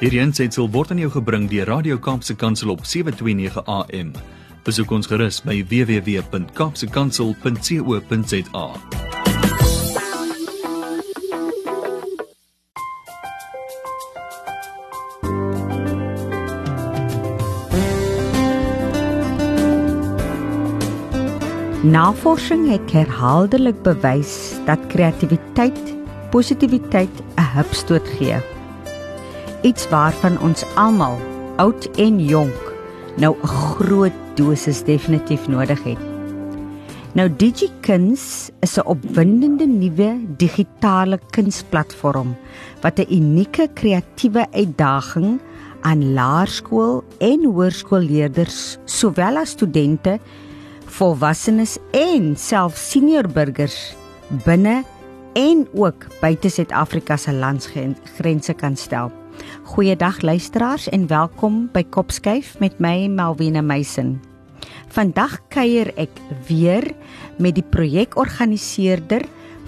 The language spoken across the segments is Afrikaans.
Hierdie aanseit word aan jou gebring deur Radio Kaapse Kansel op 7:29 AM. Besoek ons gerus by www.kapsekansel.co.za. Navorsing het herhaaldelik bewys dat kreatiwiteit positiwiteit 'n hupstoot gee. Iets waarvan ons almal, oud en jonk, nou 'n groot dosis definitief nodig het. Nou DigiKuns is 'n opwindende nuwe digitale kunsplatform wat 'n unieke kreatiewe uitdaging aan laerskool en hoërskoolleerders sowel as studente volwassenes en selfs senior burgers binne en ook buite Suid-Afrika se landsgrense kan stel. Goeiedag luisteraars en welkom by Kopskyf met my Malwena Meisen. Vandag kuier ek weer met die projekorganiseerder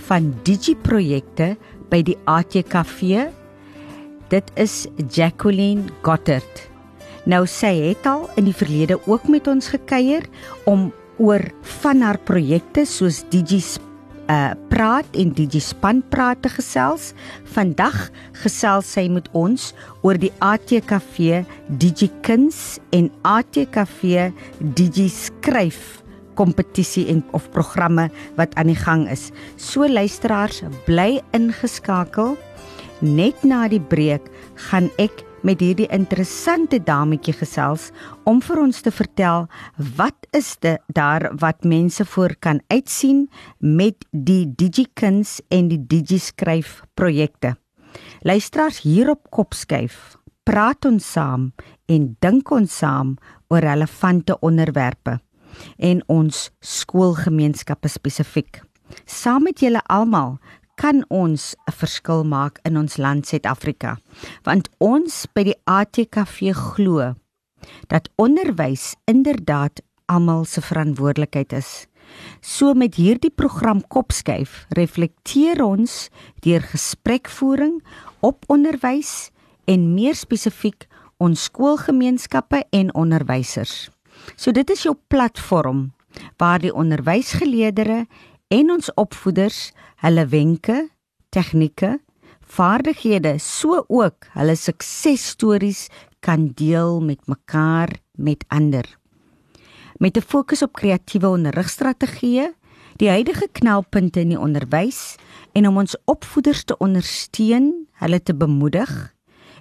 van Digi projekte by die ATKV. Dit is Jacqueline Gottert. Nou sy het al in die verlede ook met ons gekuier om oor van haar projekte soos Digi uh praat en Digi span praat te gesels. Vandag gesels sy met ons oor die ATKV Digi kuns en ATKV Digi skryf kompetisie en of programme wat aan die gang is. So luisteraars, bly ingeskakel. Net na die breek gaan ek met hierdie interessante dametjie gesels om vir ons te vertel wat is dit daar wat mense voor kan uitsien met die DigiKuns en die DigiSkryf projekte. Luisteraars hier op Kopskyf, praat ons saam en dink ons saam oor relevante onderwerpe en ons skoolgemeenskappe spesifiek. Saam met julle almal kan ons 'n verskil maak in ons land Suid-Afrika. Want ons by die ATKV glo dat onderwys inderdaad almal se verantwoordelikheid is. So met hierdie program Kopskuif reflekteer ons deur gesprekvoering op onderwys en meer spesifiek ons skoolgemeenskappe en onderwysers. So dit is jou platform waar die onderwysgeleerders en ons opvoeders hulle wenke, tegnieke, vaardighede, so ook hulle suksesstories kan deel met mekaar, met ander. Met 'n fokus op kreatiewe onderrigstrategieë, die huidige knelpunte in die onderwys en om ons opvoeders te ondersteun, hulle te bemoedig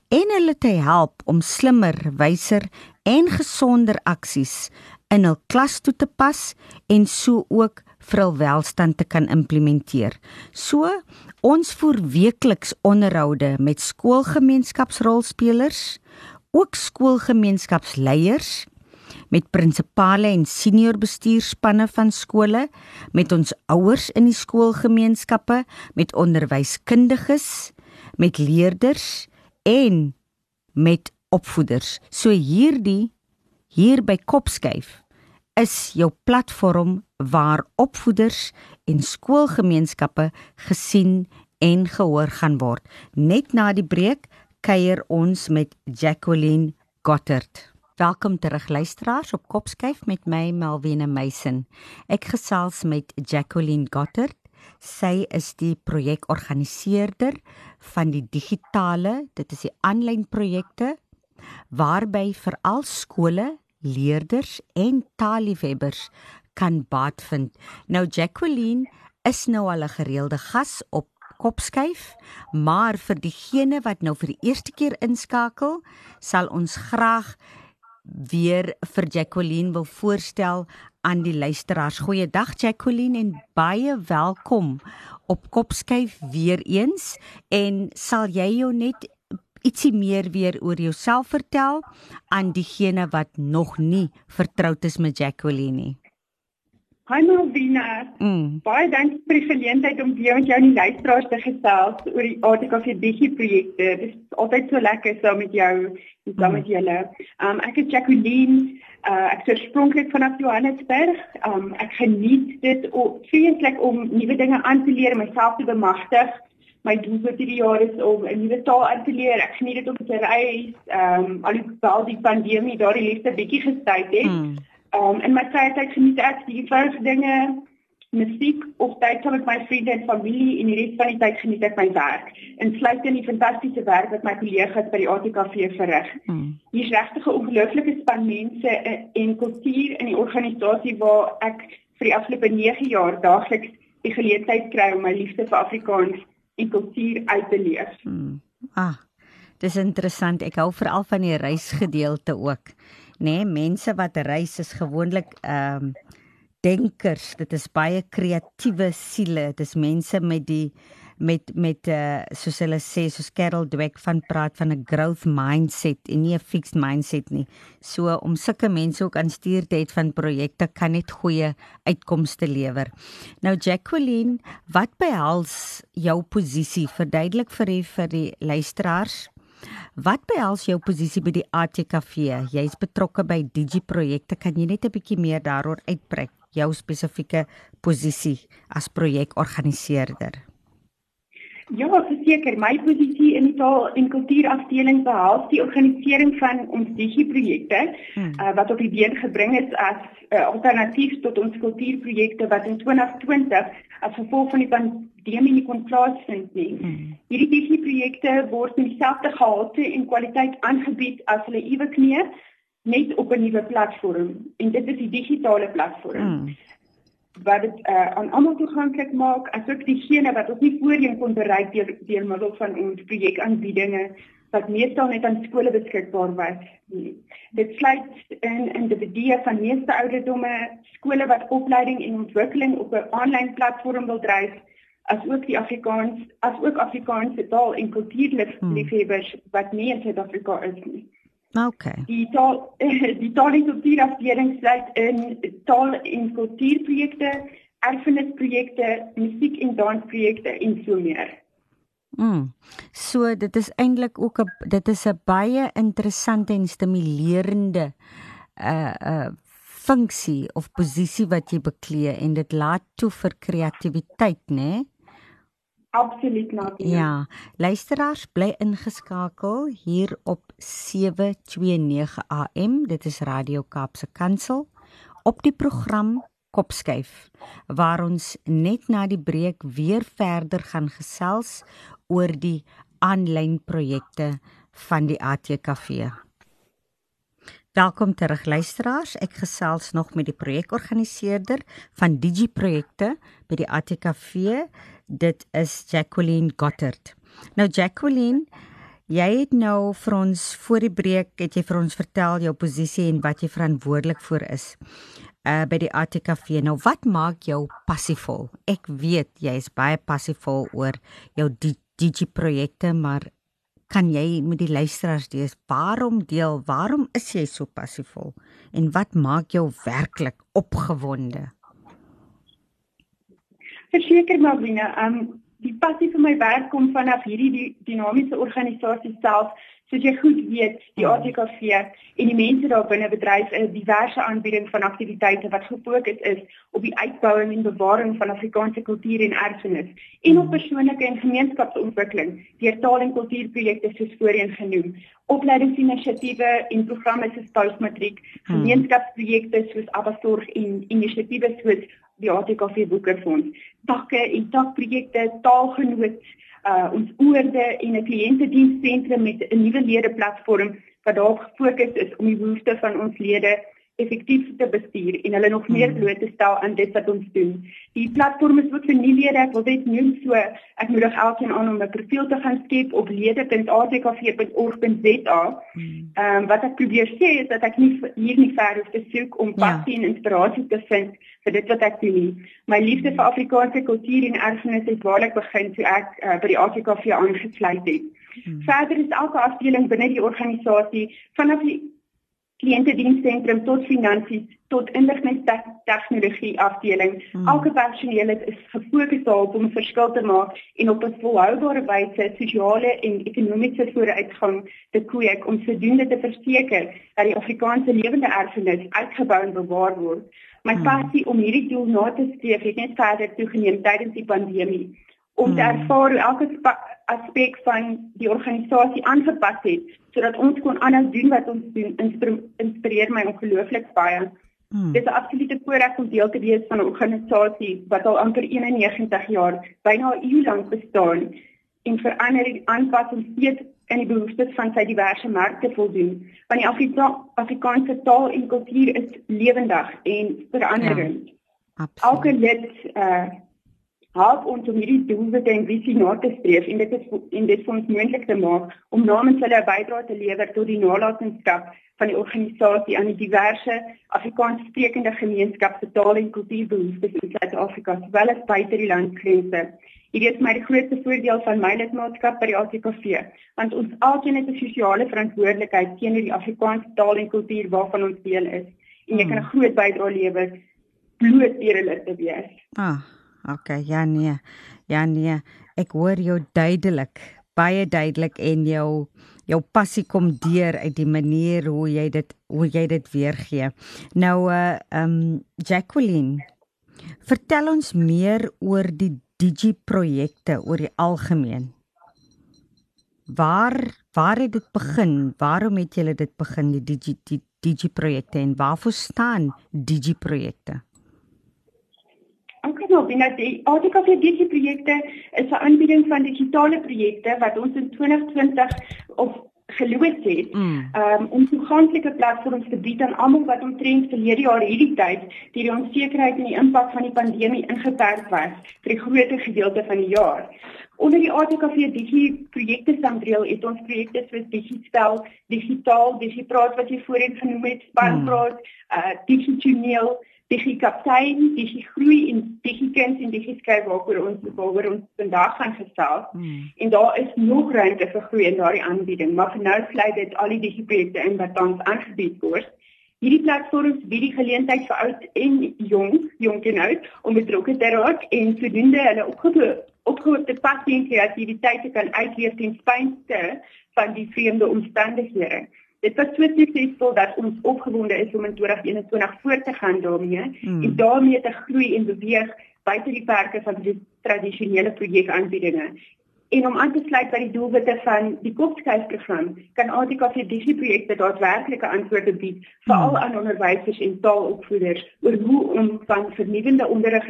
en hulle te help om slimmer, wyser en gesonder aksies in hul klas toe te pas en so ook vir hul welstand te kan implementeer. So ons voer weekliks onderhoude met skoolgemeenskapsrolspelers, ook skoolgemeenskapsleiers met prinsipale en senior bestuurspanne van skole, met ons ouers in die skoolgemeenskappe, met onderwyskundiges, met leerders en met opvoeders. So hierdie hier by Kopskyf is jou platform waar opvoeders en skoolgemeenskappe gesien en gehoor gaan word. Net na die breek kuier ons met Jacqueline Gottert. Welkom terug luisteraars op Kopskyf met my Melvina Meisen. Ek gesels met Jacqueline Gottert. Sy is die projekorganiseerder van die digitale, dit is die aanlyn projekte waarby veral skole leerders en taalliefhebbers kan baat vind. Nou Jacqueline is nou al 'n gereelde gas op Kopskyf, maar vir diegene wat nou vir die eerste keer inskakel, sal ons graag weer vir Jacqueline wil voorstel aan die luisteraars. Goeiedag Jacqueline en baie welkom op Kopskyf weer eens en sal jy jou net ietsie meer weer oor jouself vertel aan diegene wat nog nie vertroud is met Jacqueline nie. Hi Malvina. Mm. Baie dankie vir die geleentheid om weer met jou en die luisteraars te gesels oor die ATKV Digi projekte. Dit is altyd so lekker saam met jou en saam mm. met julle. Um ek is Jacqueline. Uh, ek is oorspronklik van Johannesburg. Um ek geniet dit vreeslik om nuwe dinge aan te leer, myself te bemagtig my doel vir hierdie jaar is om 'n nuwe taal aan te leer. Ek geniet dit om te reis. Um, alhoewel die pandemie daardie liefde bietjie gestuit het. Hmm. Ehm um, in my vrye tyd geniet ek die eenvoudige dinge, musiek of tyd saam met my vriende en familie en die res van die tyd geniet ek my werk. Insluit in die fantastiese werk wat my kollegas by die ATKV verrig. Hmm. Hier's regtig 'n ongelooflike span mense en kultuur in die organisasie waar ek vir die afgelope 9 jaar daagliks die geleentheid kry om my liefde vir Afrikaans en kultuur uit te leef. Hmm. Ah. Dis interessant. Ek hou veral van die reisgedeelte ook. Nê, nee, mense wat reis is gewoonlik ehm um, denkers. Dit is baie kreatiewe siele. Dit is mense met die met met uh soos hulle sê soos Carol Dweck van praat van 'n growth mindset en nie 'n fixed mindset nie. So om sulke mense ook aan stuur te het van projekte kan net goeie uitkomste lewer. Nou Jacqueline, wat behels jou posisie? Verduidelik vir die vir die luisteraars. Wat behels jou posisie by die ATKV? Jy's betrokke by Digi projekte. Kan jy net 'n bietjie meer daaroor uitbrei? Jou spesifieke posisie as projekorganiseerder. Ja, verseker, my posisie in die taal en kultuurafdeling behels die organisering van ons digiprojekte hmm. uh, wat op die been gebring is as 'n uh, alternatief tot ons kultuurprojekte wat in 2020 as gevolg van die pandemie nie kon plaasvind nie. Hmm. Hierdie digiprojekte word met dieselfde gehalte en kwaliteit aangebied as hulle ewig nie net op 'n nuwe platform en dit is die digitale platform. Hmm wat dit uh, aan almal toeganklik maak asook diegene wat ons nie voorheen kon bereik deur deur middel van ons projekaanbiedinge wat meestal net aan skole beskikbaar was. Dit sluit in individue van meeste ouderdomme, skole wat opleiding en ontwikkeling op 'n aanlyn platform wil dryf, asook die Afrikaans, asook Afrikaanse taal en kultuurliefhebbers hmm. wat nie in Suid-Afrika is nie. Okay. Die taal die taal en kultuurafdeling sluit in taal en kultuurprojekte, erfenisprojekte, musiek en dansprojekte en so meer. Mm. So dit is eintlik ook 'n dit is 'n baie interessante en stimulerende uh uh funksie of posisie wat jy beklee en dit laat toe vir kreatiwiteit, né? Nee? Absoluut Nadia. Ja, luisteraars bly ingeskakel hier op 729 AM. Dit is Radio Kaapse Kansel op die program Kopskuif waar ons net na die breek weer verder gaan gesels oor die aanlyn projekte van die ATKV. Welkom terug luisteraars. Ek gesels nog met die projekorganiseerder van Digi Projekte by die ATKV dit is Jacqueline Gottert. Nou Jacqueline, jy het nou vir ons voor die breek het jy vir ons vertel jou posisie en wat jy verantwoordelik vir is. Uh by die ATKV. Nou wat maak jou passievol? Ek weet jy is baie passievol oor jou digi projekte, maar kan jy met die luisteraars deel waarom deel? Waarom is jy so passievol? En wat maak jou werklik opgewonde? Verseker Marlene, um die passie vir my werk kom vanaf hierdie die dinamiese organisasie self. Soos jy goed weet, die hmm. ATKV en die mense daar binne bedryf 'n diverse aanbieding van aktiwiteite wat gefokus is op die uitbouing en bewaring van Afrikaanse kultuur en erfenis en op hmm. persoonlike en gemeenskapsontwikkeling deur taal- en kultuurprojekte soos voorheen genoem, opleidingsinisiatiewe en programme soos Postmatriek, hmm. gemeenskapsprojekte soos Abbasorg en inisiatiewe soos die ATKV Boekerfonds, takke en takprojekte, taalgenoot, uh ons oorde en 'n kliëntediensentrum met 'n nuwe ledeplatform wat daar gefokus is om die behoeftes van ons lede effektief te bestuur en hulle nog meer hmm. bloot te stel aan dit wat ons doen. Die platform is ook vir nuwe lede, ek wil dit noem so, ek moedig elkeen aan om 'n profiel te gaan skep op lede.atkv.org.za. Hmm. Ehm um, wat ek probeer sê is dat ek nie hier nie ver hoef te soek om ja. passie en inspirasie te vind vir dit wat ek doen nie. My liefde vir Afrikaanse kultuur en erfenis het waarlik begin toe ek uh, by die ATKV aangesluit het. Hmm. Verder is elke afdeling binne die organisasie vanaf die kliëntediensentrum tot finansies tot inligtingstegnologie afdeling. Hmm. Elke personeel is gefokus daarop om 'n verskil te maak en op 'n volhoubare wyse sosiale en ekonomiese vooruitgang te kweek om sodoende te verseker dat die Afrikaanse lewende erfenis uitgebou en bewaar word. My hmm. passie om hierdie doel na te streef het net verder toegeneem tydens die pandemie om te hmm. ervaar hoe elke aspek van die organisasie aangepas het sodat ons kon aanhou doen wat ons doen inspireer my ongelooflik baie. Hmm. Dit is 'n absolute voorreg om deel te wees van 'n organisasie wat al amper 91 jaar, byna 'n eeu lank bestaan en verander en aanpas om steeds in die behoeftes van sy diverse markte voldoen. Want die Afrika Afrikaanse taal en kultuur is lewendig en veranderend. Ja, Elke lid uh help ons om hierdie doelwitte en visie na te streef en dit is en dit vir ons moontlik te maak om namens hulle 'n bydrae te lewer tot die nalatenskap van die organisasie aan die diverse Afrikaans sprekende gemeenskap se taal en kultuurbehoeftes in Suid-Afrika sowel as buite die landsgrense. Hierdie is my grootste voordeel van my lidmaatskap by die ATKV, want ons alkeen het 'n sosiale verantwoordelikheid teenoor die Afrikaanse taal en kultuur waarvan ons deel is en jy kan 'n groot bydrae lewer bloot deur hulle te wees. Ah. Okay, ja nee. Ja nee. Ek hoor jou duidelik, baie duidelik en jou jou passie kom deur uit die manier hoe jy dit hoe jy dit weergee. Nou uh um Jacqueline, vertel ons meer oor die Digi projekte oor die algemeen. Waar waar het dit begin? Waarom het julle dit begin die Digi die Digi projekte en waarvoor staan Digi projekte? Nou binne die ATKV Digi projekte is 'n aanbieding van digitale projekte wat ons in 2020 of geloods het mm. um, om toeganklike platforms te bied aan almal wat omtrent verlede jaar hierdie tyd deur die onsekerheid en die impak van die pandemie ingeperk was vir 'n groot gedeelte van die jaar. Onder die ATKV Digi projekte sambreel het ons projekte soos Digistel, Digitaal, Digipraat wat jy voorheen genoem het, Spanpraat, mm. uh Digitoneel Digi kaptein, digi groei en digi kind en digi skryf waaroor ons waaroor ons vandag gaan gesels. Hmm. En daar is nog ruimte vir groei in daardie aanbieding, maar vir nou sluit dit al die digi projekte in wat tans aangebied word. Hierdie platforms bied die geleentheid vir oud en jong, jonk en oud om betrokke te raak en sodoende hulle opgevoerde passie en kreatiwiteit te kan uitleef ten spyte van die vreemde omstandighede. Dit was so suksesvol dat ons opgewonde is om in 2021 voort te gaan daarmee hmm. en daarmee te groei en beweeg buite die perke van die tradisionele projekaanbiedinge. En om aan te sluit by die doelwitte van die Kopskuifprogram, kan ATKV Digi projekte daadwerklike antwoorde bied veral hmm. aan onderwysers en taalopvoeders oor hoe om van vernuwende onderrig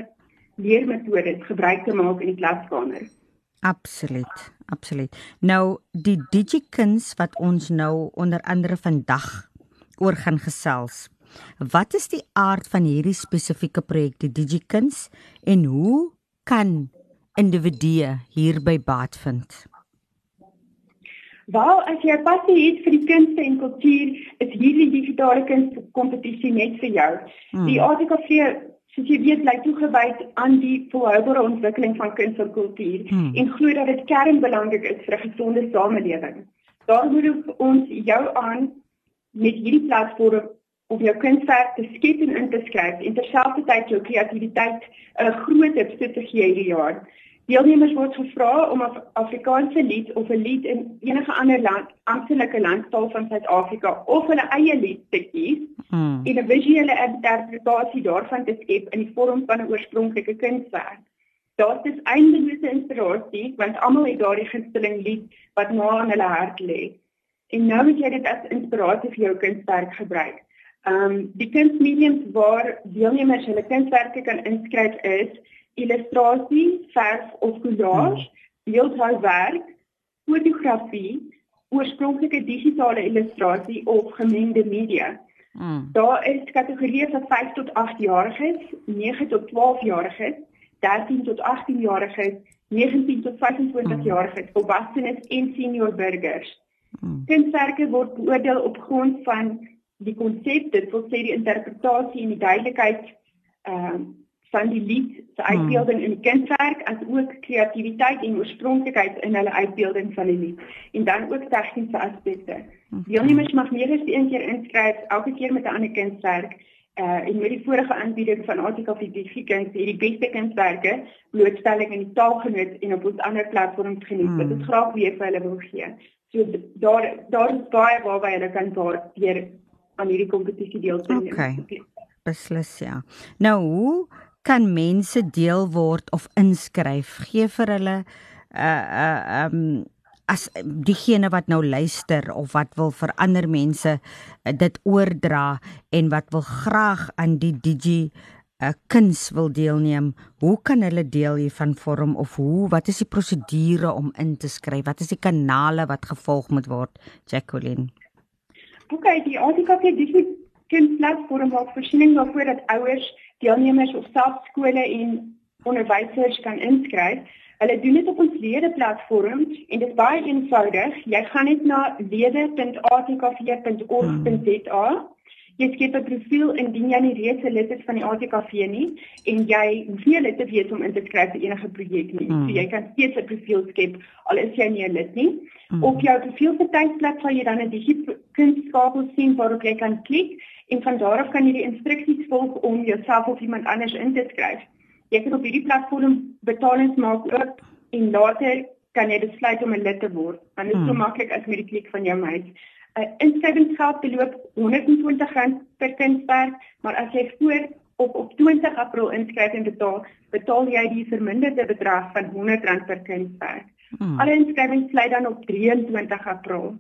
leermetodes gebruik te maak in die klaskamer. Absoluut, absoluut. Nou die DigiKuns wat ons nou onder andere vandag oor gaan gesels. Wat is die aard van hierdie spesifieke projek die DigiKuns en hoe kan individue hierby baat vind? Wel, as jy passie het vir die kunste en kultuur, is hierdie digitale kunskompetisie net vir jou. Hmm. Die ATKV soos jy weet bly toegewy aan die volhoubare ontwikkeling van kuns en kultuur hmm. en glo dat dit kernbelangrik is vir 'n gesonde samelewing. Daarom moet ons jou aan met hierdie platform om jou kunswerk te skep en in te skryf en terselfdertyd jou kreatiwiteit 'n groot opset te gee hierdie jaar. Deelnemers word gevra om 'n Afrikaanse lied of 'n lied in enige ander land, amptelike landstaal van Suid-Afrika of hulle eie lied te kies hmm. en 'n visuele interpretasie daarvan te skep in die vorm van 'n oorspronklike kunswerk. Dit is eindelose inspirasie want almal het daardie gunsteling lied wat na in hulle hart lê. En nou moet jy dit as inspirasie vir jou kunswerk gebruik. Ehm um, die kunsmediums waar deelnemers hulle kunswerke kan inskryf is illustrasie, verf of collage, hmm. beeldhouwerk, fotografie, oorspronklike digitale illustrasie of gemengde media. Mm. Daar is kategorieë vir 5 tot 8 jariges, 9 tot 12 jariges, 13 tot 18 jariges, 19 tot 25 mm. jariges, volwassenes en senior burgers. Mm. Kunswerke word beoordeel op grond van die konsep, dit wil sê die interpretasie en die duidelikheid ehm uh, van die lied se uitbeelding hmm. in die kindwerk as ook kreatiwiteit en oorspronklikheid in hulle uitbeelding van die lied en dan ook tegniese aspekte. Hmm. Deelnemers mag meer as een keer inskryf elke keer met 'n ander kindwerk uh en met die vorige aanbieding van Artikel 50 kind hierdie beste kindwerke blootstelling in die taalgenoot en op ons ander platforms geniet. Hmm. Dit is graag weer vir hulle wil gee. So daar daar is baie waarby hulle kan daar deur aan hierdie kompetisie deel te neem. Okay. Beslis ja. Nou hoe kan mense deel word of inskryf? Gee vir hulle uh, uh um as diegene wat nou luister of wat wil vir ander mense uh, dit oordra en wat wil graag aan die digi 'n uh, kuns wil deelneem, hoe kan hulle deel hiervan vorm of hoe wat is die prosedure om in te skryf? Wat is die kanale wat gevolg moet word, Jacqueline? Okay, die ATKP digi kunsplatform maak voorsiening daarvoor dat ouers, deelnemers self skole en onderwysers kan inskryf. Hulle doen dit op ons ledeplatform en dit is baie eenvoudig. Jy gaan net na lede.atkv.org.za. Jy skep 'n profiel indien jy nie reeds 'n lid is van die ATKV nie en jy hoef nie lid te wees om in te skryf vir enige projek nie. Mm. So jy kan steeds 'n profiel skep al is jy nie 'n lid nie. Mm. Op jou profiel se tydplek sal jy dan 'n digitale kunskakel sien waarop jy kan klik en van daar af kan jy die instruksies volg om jouself of iemand anders in te skryf. Jy kan op hierdie platform betalings maak ook en later kan jy besluit om 'n lid te word. Want dit is so hmm. maklik as met die klik van jou muis. 'n uh, Inskrywingsgeld beloop R120 per kunswerk, maar as jy voor op op 20 April inskryf en betaal, betaal jy die verminderde bedrag van R100 per kunswerk. Hmm. Alle inskrywings sluit dan op 23 April.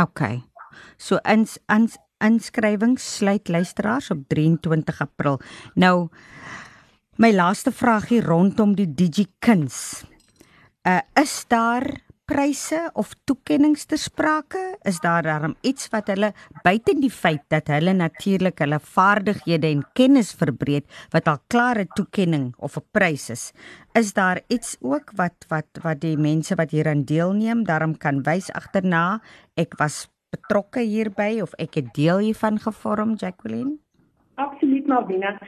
OK. So ins ins inskrywings sluit luisteraars op 23 April. Nou My laaste vraagie rondom die DigiKuns. Uh is daar pryse of toekenninge ter sprake? Is daar darm iets wat hulle buite die feit dat hulle natuurlik hulle vaardighede en kennis verbreek wat al klare toekenning of 'n prys is? Is daar iets ook wat wat wat die mense wat hieraan deelneem darm kan wys agterna? Ek was betrokke hierby of ek het deel hiervan gevorm, Jacqueline? Absoluut Malvina.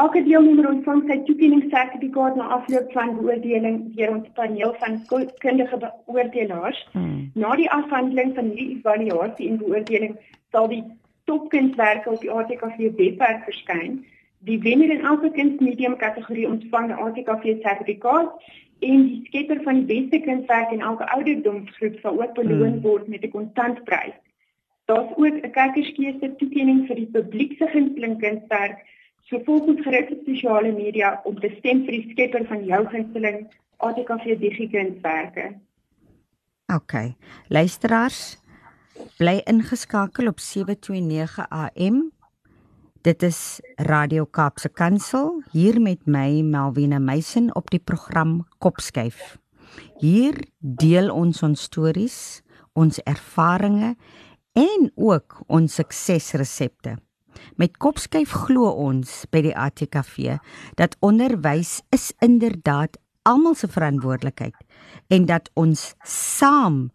Elke deelnemer ontvang sy toekenningssertifikaat na afloop van beoordeling deur ons paneel van kundige beoordelaars. Hmm. Na die afhandeling van hierdie evaluasie en beoordeling sal die topkunswerke op die ATKV webwerf verskyn. Die wenner in elke kunsmedium kategorie ontvang 'n ATKV sertifikaat en die skepper van die beste kunswerk in elke ouderdomsgroep sal ook beloon hmm. word met 'n kontantprys. Daar's ook 'n kykerskeuse toekenning vir die publiek se gunsteling kunswerk, so volgens gerigte sosiale media om te stem vir die skepper van jou gunsteling ATKV digikunswerke. OK. Luisteraars, bly ingeskakel op 729 AM. Dit is Radio Kaapse Kansel hier met my Melvina Meisen op die program Kopskyf. Hier deel ons ons stories, ons ervarings en ook ons suksesresepte. Met kopskyf glo ons by die ATKV dat onderwys is inderdaad almal se verantwoordelikheid en dat ons saam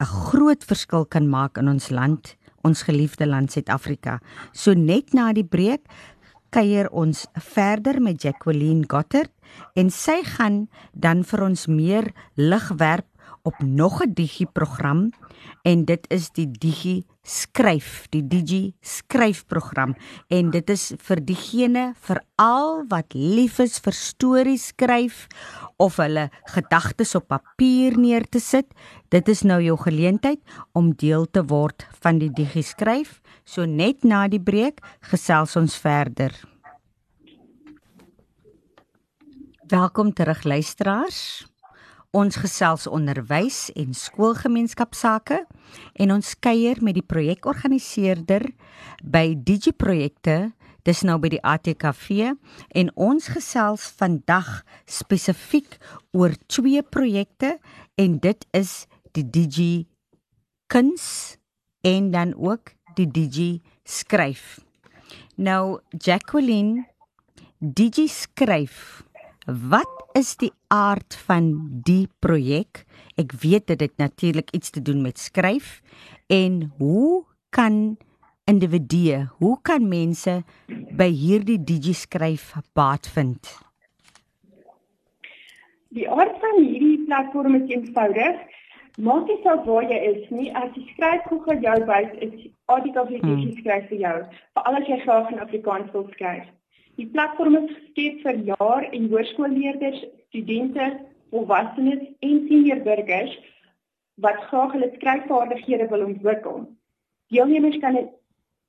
'n groot verskil kan maak in ons land, ons geliefde land Suid-Afrika. So net na die breek kuier ons verder met Jacqueline Gottert en sy gaan dan vir ons meer lig werp op nog 'n digi program en dit is die digi skryf die digi skryfprogram en dit is vir diegene veral wat lief is vir stories skryf of hulle gedagtes op papier neer te sit dit is nou jou geleentheid om deel te word van die digi skryf so net na die breek gesels ons verder. Welkom terug luisteraars Ons gesels onderwys en skoolgemeenskapsake en ons kuier met die projekorganiseerder by DigiProjekte, dis nou by die ATKV en ons gesels vandag spesifiek oor twee projekte en dit is die Digi Kuns en dan ook die Digi Skryf. Nou Jacqueline Digi Skryf Wat is die aard van die projek? Ek weet dit het natuurlik iets te doen met skryf en hoe kan individue, hoe kan mense by hierdie digiskryf baat vind? Die aard van hierdie platform is eenvoudig. Maak nie saak waar jy is nie, as jy skryf Google jou wys, is artikel vir hmm. digiskryf vir jou, veral as jy graag in Afrikaans wil skryf. Die platform is geskep vir jaar- en hoërskoolleerders, studente, volwassenes en senior burgers wat graag hulle skryfvaardighede wil ontwikkel. Deelnemers kan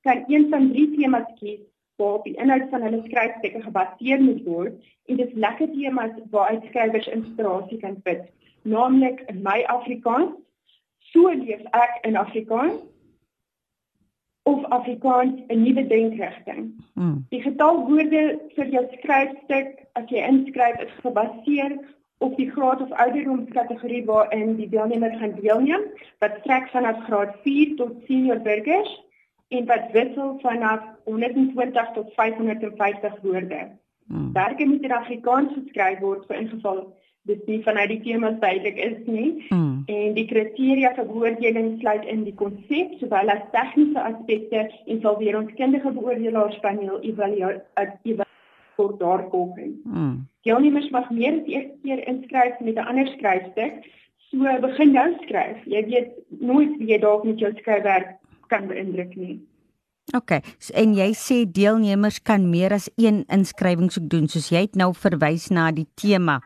kan een van drie temas kies waarop die inhoud van hulle skryfstukke gebaseer moet word en dit is lekker temas waaruit skrywers inspirasie kan put, naamlik in my Afrikaans, so leef ek in Afrikaans of Afrikaans 'n nuwe denkrigting. Hmm. Die getal woorde vir jou skryfstuk as jy inskryf is gebaseer op die graad of ouderdomskategorie waarin die deelnemer gaan deelneem, wat strek vanaf graad 4 tot senior burgers en wat wissel vanaf 120 tot 550 woorde. Hmm. Werke moet in Afrikaans geskryf word vir ingeval dit nie vanuit die tema duidelik is nie. Hmm. En die kriteria vir beoordeling sluit in die konsep sowel as tegniese aspekte en sal weer ons kundige beoordelaarspaneel evalueer word daar volgens. Mm. Deelnemers mag meer as een keer inskryf met 'n ander skryfstuk. So begin nou skryf. Jy weet nooit wie jy dalk met jou skryfwerk kan beïndruk nie. OK. So, en jy sê deelnemers kan meer as een inskrywing sou doen soos jy het nou verwys na die tema.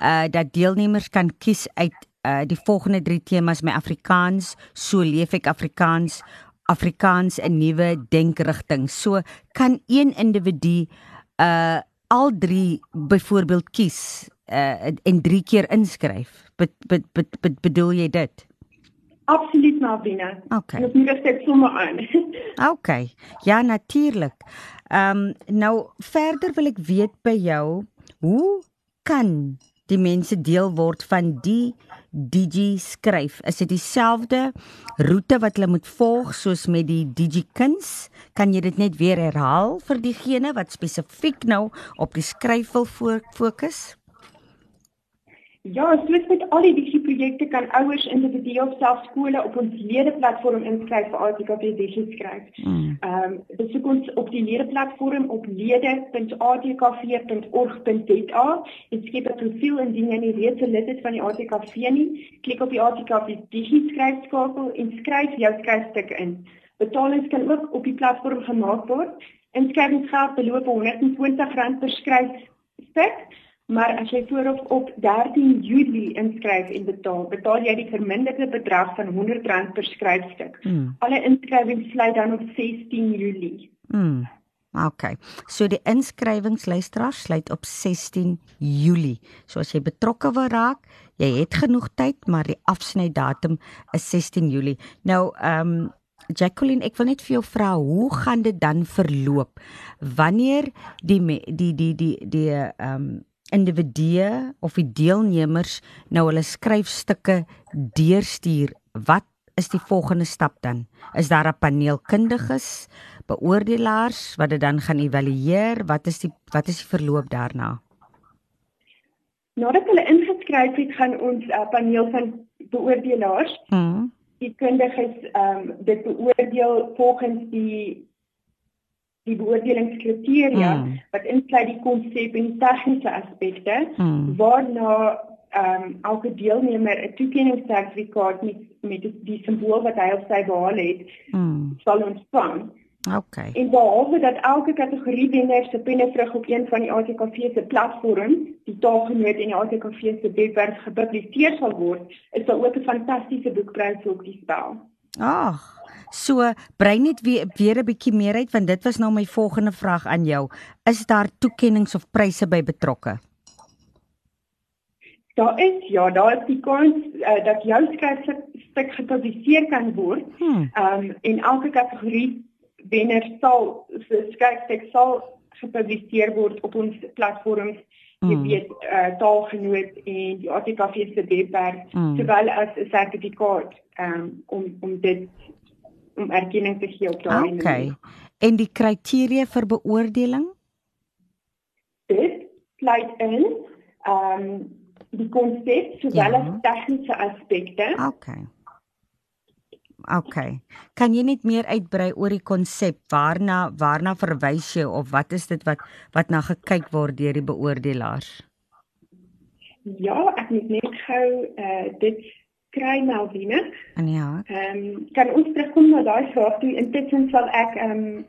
Uh dat deelnemers kan kies uit uh die volgende 3 temas my Afrikaans, so leef ek Afrikaans, Afrikaans 'n nuwe denkrigting. So kan een individu uh al drie byvoorbeeld kies uh en drie keer inskryf. Bet, bet, bet, bet, bedoel jy dit? Absoluut Malvina. Okay. Ek moet dit sommer aan. okay. Ja, natuurlik. Ehm um, nou verder wil ek weet by jou, hoe kan die mense deel word van die Digi skryf. Is dit dieselfde roete wat hulle moet volg soos met die Digi kuns? Kan jy dit net weer herhaal vir diegene wat spesifiek nou op die skryf wil fokus? Ja, soos met al die digiprojekte kan ouers individueel self skole op ons ledeplatform inskryf vir ATKP Digi skryf. Hmm. Ehm, um, besoek ons op die ledeplatform op lede.atkv.org.za en skep 'n profiel indien jy nie reeds 'n lid is van die ATKV nie. Klik op die ATKV Digi skryf skakel en skryf jou skryfstuk in. Betalings kan ook op die platform gemaak word. Inskrywingsgeld beloop R120 per skryfstuk. Maar as jy voor of op 13 Julie inskryf en betaal, betaal jy die verminderde bedrag van R100 per skryfstuk. Hmm. Alle inskrywings sluit dan op 16 Julie. Hmm. OK. So die inskrywingsluisteraar sluit op 16 Julie. So as jy betrokke wil raak, jy het genoeg tyd, maar die afsnydatum is 16 Julie. Nou, ehm um, Jacqueline, ek wil net vir jou vra, hoe gaan dit dan verloop wanneer die die die die die ehm um, individue of die deelnemers nou hulle skryfstukke deurstuur, wat is die volgende stap dan? Is daar 'n paneel kundiges, beoordelaars wat dit dan gaan evalueer? Wat is die wat is die verloop daarna? Nadat hulle ingeskryf het, gaan ons 'n uh, paneel van beoordelaars, mm. die kundiges, ehm um, dit beoordeel volgens die die beoordelingskriteria hmm. wat insluit die konsep en tegniese aspekte hmm. waarna ehm um, elke deelnemer 'n toekenningssertifikaat met met die, die simbool wat hy of sy behaal het hmm. sal ontvang. Okay. En behalwe dat elke kategorie wenner se penne terug op een van die ATKV se platform, die Taalgenoot en die ATKV se webwerf gepubliseer sal word, is daar ook 'n fantastiese boekprys op die spel. Ag, So brei net weer weer 'n bietjie meer uit want dit was nou my volgende vraag aan jou. Is daar toekenninge of pryse by betrokke? Daar is ja, daar is die kans uh, dat jou skryfstuk gepubliseer kan word. Hmm. Ehm um, en elke kategorie wenner sal se skryfstuk sal gepubliseer word op ons platforms jy hmm. weet uh, taalgenoot en die ATKV se webwerf hmm. terwyl as 'n sertifikaat um, om om dit om erkenning te gee op daai manier. Okay. En die kriteria vir beoordeling? Dit sluit in ehm um, die konsep sowel ja. as tegniese aspekte. Okay. Okay. Kan jy net meer uitbrei oor die konsep? Waarna waarna verwys jy of wat is dit wat wat na gekyk word deur die beoordelaars? Ja, ek moet net gou eh uh, dit kry Melvine. En ja. Ehm um, kan ons terugkom na daai vraag toe intussen sal ek ehm um,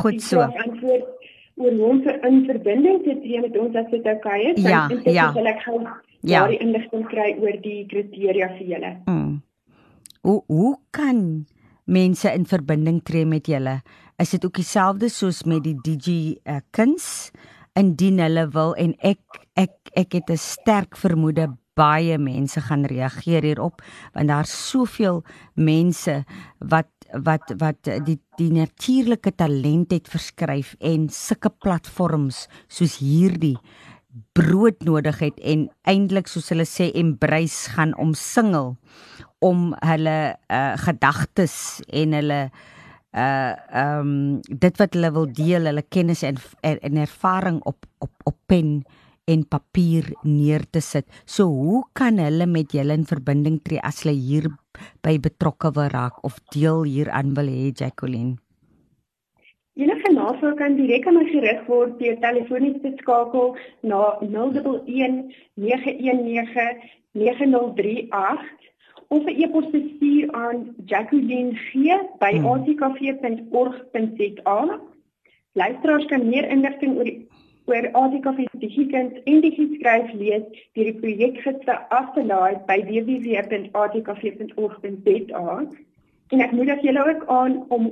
goed so antwoord oor hoe om in verbinding te tree met ons as dit oukei is. Ja, ja. Sal ek gou ja. daai inligting kry oor die kriteria vir julle. Mm. Hoe hoe kan mense in verbinding tree met julle? is dit ook dieselfde soos met die DJ uh, kuns indien hulle wil en ek ek ek het 'n sterk vermoede baie mense gaan reageer hierop want daar's soveel mense wat wat wat die die natuurlike talent het verskryf en sulke platforms soos hierdie brood nodig het en eintlik soos hulle sê embrace gaan omsingel om hulle uh, gedagtes en hulle uh ehm um, dit wat hulle wil deel, hulle kennis en en ervaring op op op pen en papier neer te sit. So hoe kan hulle met julle in verbinding tree as hulle hier by betrokke wil raak of deel hieraan wil hê Jacqueline? Enige navraag kan direk aan my gerig word deur telefonies te skakel na 011 919 9038 of 'n e-pos te stuur aan jacqueline.g@atkv.org.za. Luisteraars kan meer inligting oor die oor ATKV Digikind en Digiskryf lees deur die projekgidse af te laai by www.atkv.org.za. En ek moedig julle ook aan om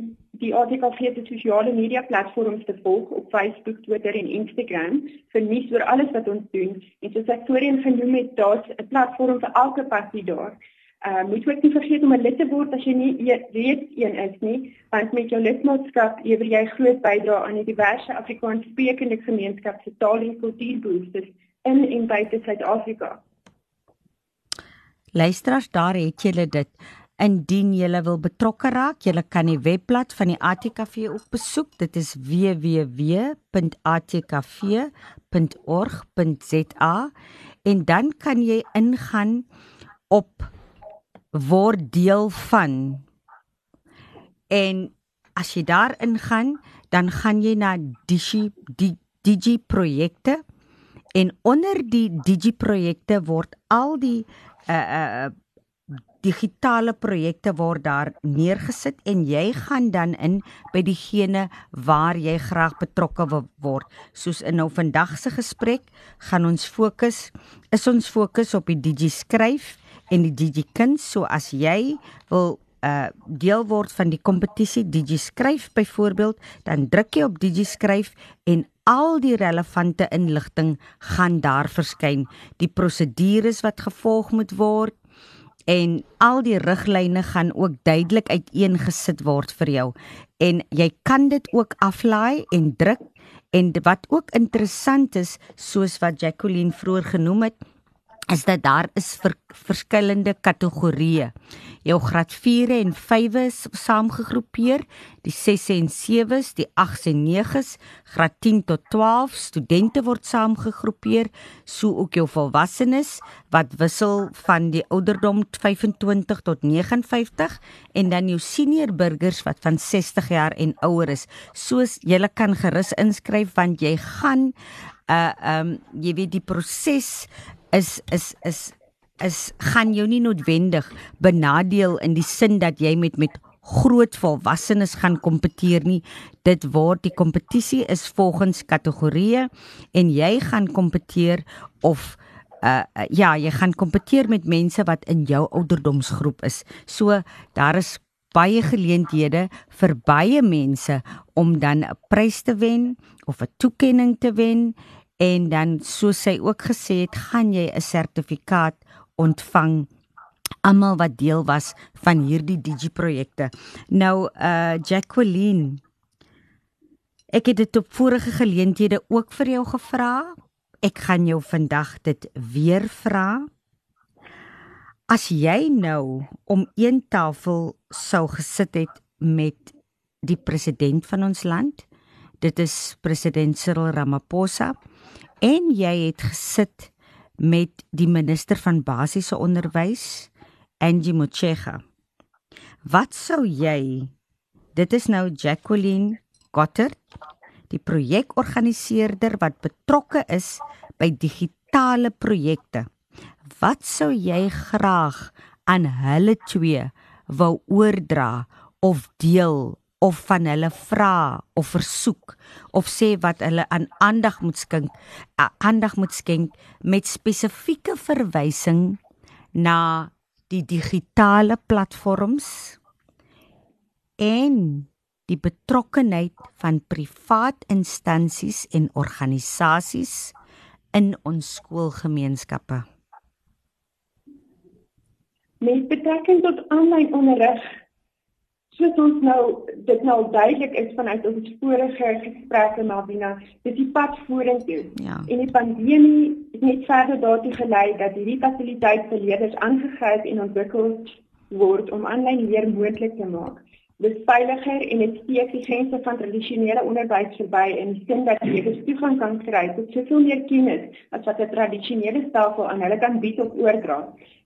die ATKV se sosiale media platforms te volg op Facebook, Twitter en Instagram vir nuus oor alles wat ons doen. En soos ek voorheen genoem het, daar's 'n platform vir elke passie daar. Uh moet ook nie vergeet om 'n lid te word as jy nie reeds een is nie, want met jou lidmaatskap lewer jy groot bydrae aan die diverse Afrikaanssprekende gemeenskap se taal en kultuurbehoeftes in en buite Suid-Afrika. Luisteraars, daar het julle dit. Indien jy wil betrokke raak, jy kan die webblad van die ATKV ook besoek. Dit is www.atkv.org.za en dan kan jy ingaan op word deel van en as jy daar ingaan dan gaan jy na digi die digi projekte en onder die digi projekte word al die uh uh digitale projekte word daar neergesit en jy gaan dan in by diegene waar jy graag betrokke wil word. Soos in nou vandag se gesprek gaan ons fokus is ons fokus op die digi skryf en die DJ Kuns. So as jy wil uh deel word van die kompetisie DJ Skryf byvoorbeeld, dan druk jy op DJ Skryf en al die relevante inligting gaan daar verskyn. Die prosedures wat gevolg moet word en al die riglyne gaan ook duidelik uiteengesit word vir jou. En jy kan dit ook aflaai en druk en wat ook interessant is soos wat Jacqueline vroeër genoem het, is dat daar is vir verskillende kategorieë. Jou graad 4 en 5 is saamgegroepeer, die 6 en 7s, die 8s en 9s, graad 10 tot 12 studente word saamgegroepeer, so ook jou volwassenes wat wissel van die ouderdom 25 tot 59 en dan jou senior burgers wat van 60 jaar en ouer is. Soos jy kan gerus inskryf want jy gaan uh um jy weet die proses is is is is gaan jou nie noodwendig benadeel in die sin dat jy met met groot volwassenes gaan kompeteer nie. Dit word die kompetisie is volgens kategorieë en jy gaan kompeteer of uh, uh ja, jy gaan kompeteer met mense wat in jou ouderdomsgroep is. So daar is baie geleenthede vir baie mense om dan 'n prys te wen of 'n toekenning te wen en dan soos sy ook gesê het, gaan jy 'n sertifikaat ontvang almal wat deel was van hierdie digi projekte. Nou uh Jacqueline ek het dit op vorige geleenthede ook vir jou gevra. Ek gaan jou vandag dit weer vra. As jy nou om een tafel sou gesit het met die president van ons land, dit is president Cyril Ramaphosa en jy het gesit met die minister van basiese onderwys Angie Motshega. Wat sou jy Dit is nou Jacqueline Gotter, die projekorganiseerder wat betrokke is by digitale projekte. Wat sou jy graag aan hulle twee wou oordra of deel of van hulle vra of versoek of sê wat hulle aan aandag moet skink aandag moet skenk met spesifieke verwysing na die digitale platforms en die betrokkenheid van privaat instansies en organisasies in ons skoolgemeenskappe. Met betrekking tot aanlyn onderrig soos ons nou dit nou duidelik is vanuit ons vorige gesprekke Malvina, dis die pad vorentoe. Ja. En die pandemie het net verder daartoe gelei dat hierdie fasiliteit vir leerders aangegryp en ontwikkel word om aanlyn leer moontlik te maak dis veiliger en dit steek die grense van tradisionele onderwys verby in die sin dat jy toegang kan kry tot soveel meer kennis as wat 'n tradisionele stelsel aan hulle kan bied of oordra.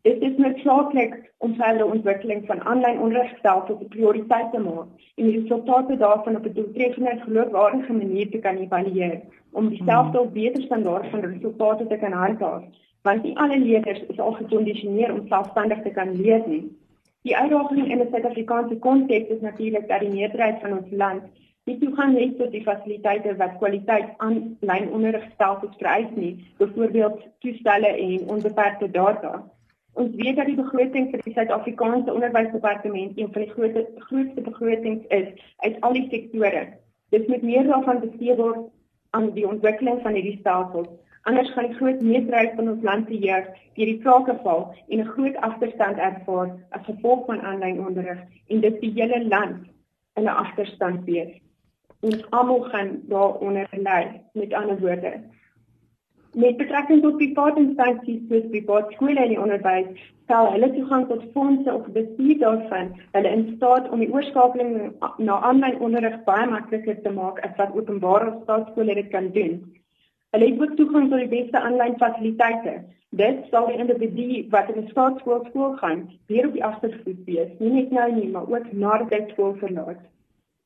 Dit is noodsaaklik om verder ontwikkeling van aanlyn onderrigstelsels 'n prioriteit te maak en die resultate daarvan op 'n doeltreffende en geloofwaardige manier te kan evalueer om dieselfde of beter standaard van resultate te kan handhaaf. Want nie alle leerders is al gekondisioneer om selfstandig te kan leer nie. Die uitdaging in 'n Suid-Afrikaanse konteks is natuurlik dat die meerderheid van ons land nie toegang het tot die fasiliteite wat kwaliteit aanlyn onderrigstelsels vereis nie, byvoorbeeld toestelle en onbeperkte data. Ons weet dat die begroting vir die Suid-Afrikaanse Onderwysdepartement een van die grootste grootste begrotings is uit al die sektore. Dit moet meer daarvan bestee word aan die ontwikkeling van hierdie stelsels Anders gaan die groot meerderheid van ons land se jeug deur die krake val en 'n groot agterstand ervaar as gevolg van aanlyn onderrig en dit die hele land in 'n agterstand wees. Ons almal gaan daaronder ly, met ander woorde. Met betrekking tot private instansies soos private skole en onderwys, stel hulle toegang tot fondse of bestuur daarvan hulle in staat om die oorskakeling na aanlyn onderrig baie makliker te maak as wat openbare staatskole dit kan doen. Hulle het ook toegang tot die beste aanlyn fasiliteite. Dit sal die individu wat in 'n staatskool skool gaan, weer op die agtervoet wees, nie net nou nie, maar ook nadat hy skool verlaat.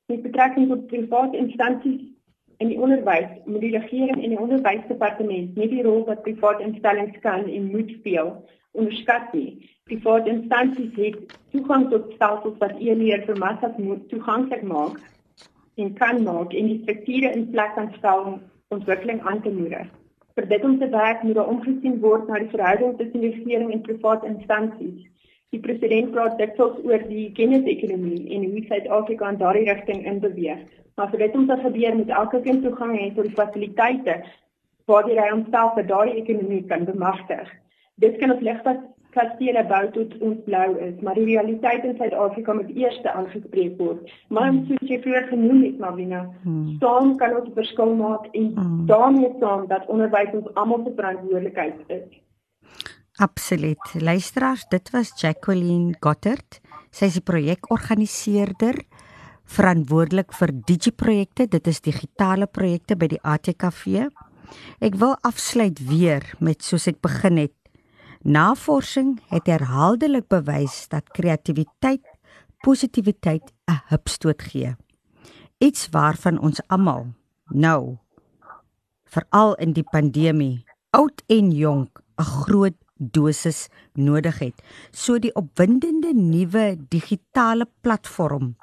Met betrekking tot private instansies in die onderwys, moet die regering en die onderwysdepartement nie die rol wat private instellings kan en moet speel onderskat nie. Private instansies het toegang tot stelsels wat e-leer vir massas moet toeganklik maak en kan maak en die strukture in plek kan stel ontwikkeling aan te moedig. Vir dit om te werk moet daar omgesien word na die verhouding tussen die regering en private instansies. Die president praat dikwels oor die kennisekonomie en hoe Suid-Afrika in daardie rigting in beweeg. Maar vir dit om te gebeur moet elke kind toegang hê tot die fasiliteite waardeur hy homself vir daardie ekonomie kan bemagtig. Dit kan op ligpas kastele bou tot ons blou is, maar die realiteit in Suid-Afrika moet eers aangespreek word. Maar hmm. soos jy vroeër genoem het, Marina, hmm. saam kan ons verskil maak en hmm. daarmee saam dat onderwys ons almal se verantwoordelikheid is. Absoluut. Luisteraars, dit was Jacqueline Gottert. Sy is die projekorganiseerder verantwoordelik vir digiprojekte. Dit is digitale projekte by die ATKV. Ek wil afsluit weer met soos ek begin het Navorsing het herhaaldelik bewys dat kreatiwiteit positiwiteit 'n hupstoot gee. Iets waarvan ons almal nou veral in die pandemie oud en jonk 'n groot dosis nodig het. So die opwindende nuwe digitale platform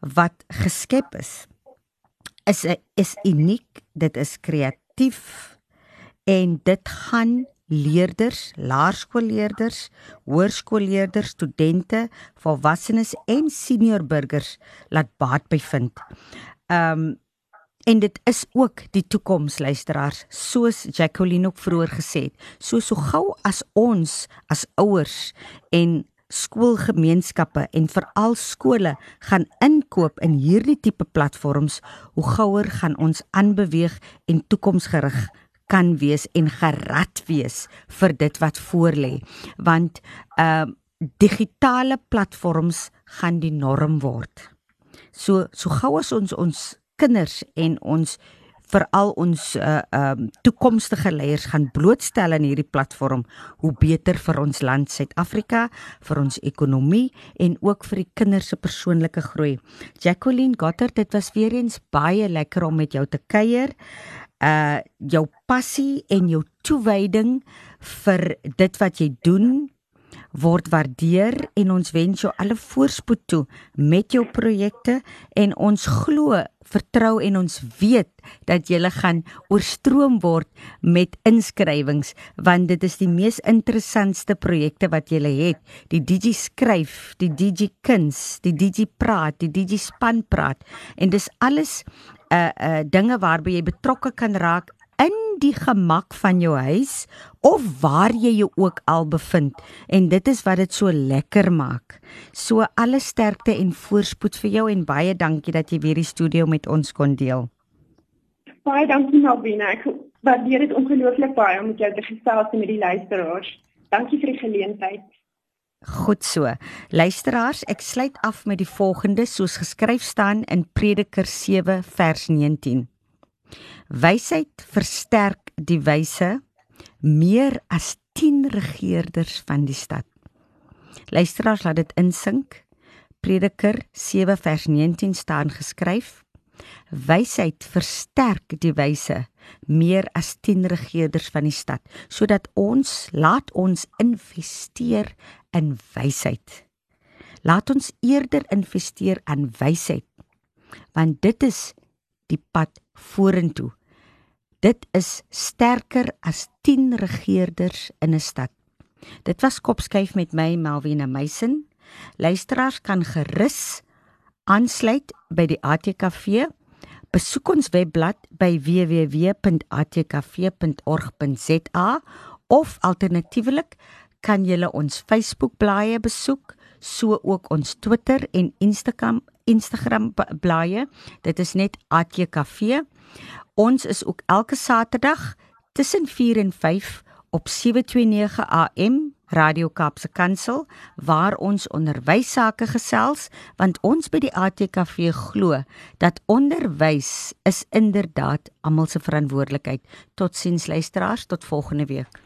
wat geskep is is is uniek, dit is kreatief en dit gaan leerders, laerskoolleerders, hoërskoolleerders, studente, volwassenes en senior burgers laat baat bevind. Um en dit is ook die toekoms luisteraars, soos Jacqueline ook vroeër gesê het. So so gou as ons as ouers en skoolgemeenskappe en veral skole gaan inkoop in hierdie tipe platforms, hoe gouer gaan ons aanbeweeg en toekomsgerig kan wees en gerad wees vir dit wat voorlê want ehm uh, digitale platforms gaan die norm word. So so gou as ons ons kinders en ons veral ons uh um toekomstige leiers gaan blootstel in hierdie platform, hoe beter vir ons land Suid-Afrika, vir ons ekonomie en ook vir die kinders se persoonlike groei. Jacqueline Gotter, dit was weer eens baie lekker om met jou te kuier uh jou passie en jou toewyding vir dit wat jy doen word waardeer en ons wens jou alle voorspoed toe met jou projekte en ons glo vertrou en ons weet dat jy gaan oorstroom word met inskrywings want dit is die mees interessantste projekte wat jy het. Die digi skryf die digi kuns die digi praat die digi span praat en dis alles uh uh dinge waarby jy betrokke kan raak in die gemak van jou huis of waar jy jou ook al bevind en dit is wat dit so lekker maak. So alle sterkte en voorspoed vir jou en baie dankie dat jy weer die studio met ons kon deel. Baie dankie Malvina. Ek waardeer dit ongelooflik baie om met jou te gesels en met die luisteraars. Dankie vir die geleentheid. Goed so. Luisteraars, ek sluit af met die volgende soos geskryf staan in Prediker 7 vers 19. Wysheid versterk die wyse meer as 10 regerders van die stad. Luisteraars, laat dit insink. Prediker 7 vers 19 staan geskryf: Wysheid versterk die wyse meer as 10 regerders van die stad, sodat ons laat ons investeer in wysheid. Laat ons eerder investeer in wysheid, want dit is die pad vorentoe. Dit is sterker as 10 regerders in 'n stad. Dit was kopskuif met my Melvina Meisen. Luisteraars kan gerus aansluit by die ATKV. Besoek ons webblad by www.atkv.org.za of alternatiefelik kan jy ons Facebook blaaie besoek, so ook ons Twitter en Instagram Instagram blaaie. Dit is net ATKV. Ons is ook elke Saterdag tussen 4 en 5 op 729 AM Radio Kaapse Kansel waar ons onderwys sake gesels want ons by die ATKV glo dat onderwys is inderdaad almal se verantwoordelikheid. Totsiens luisteraars, tot volgende week.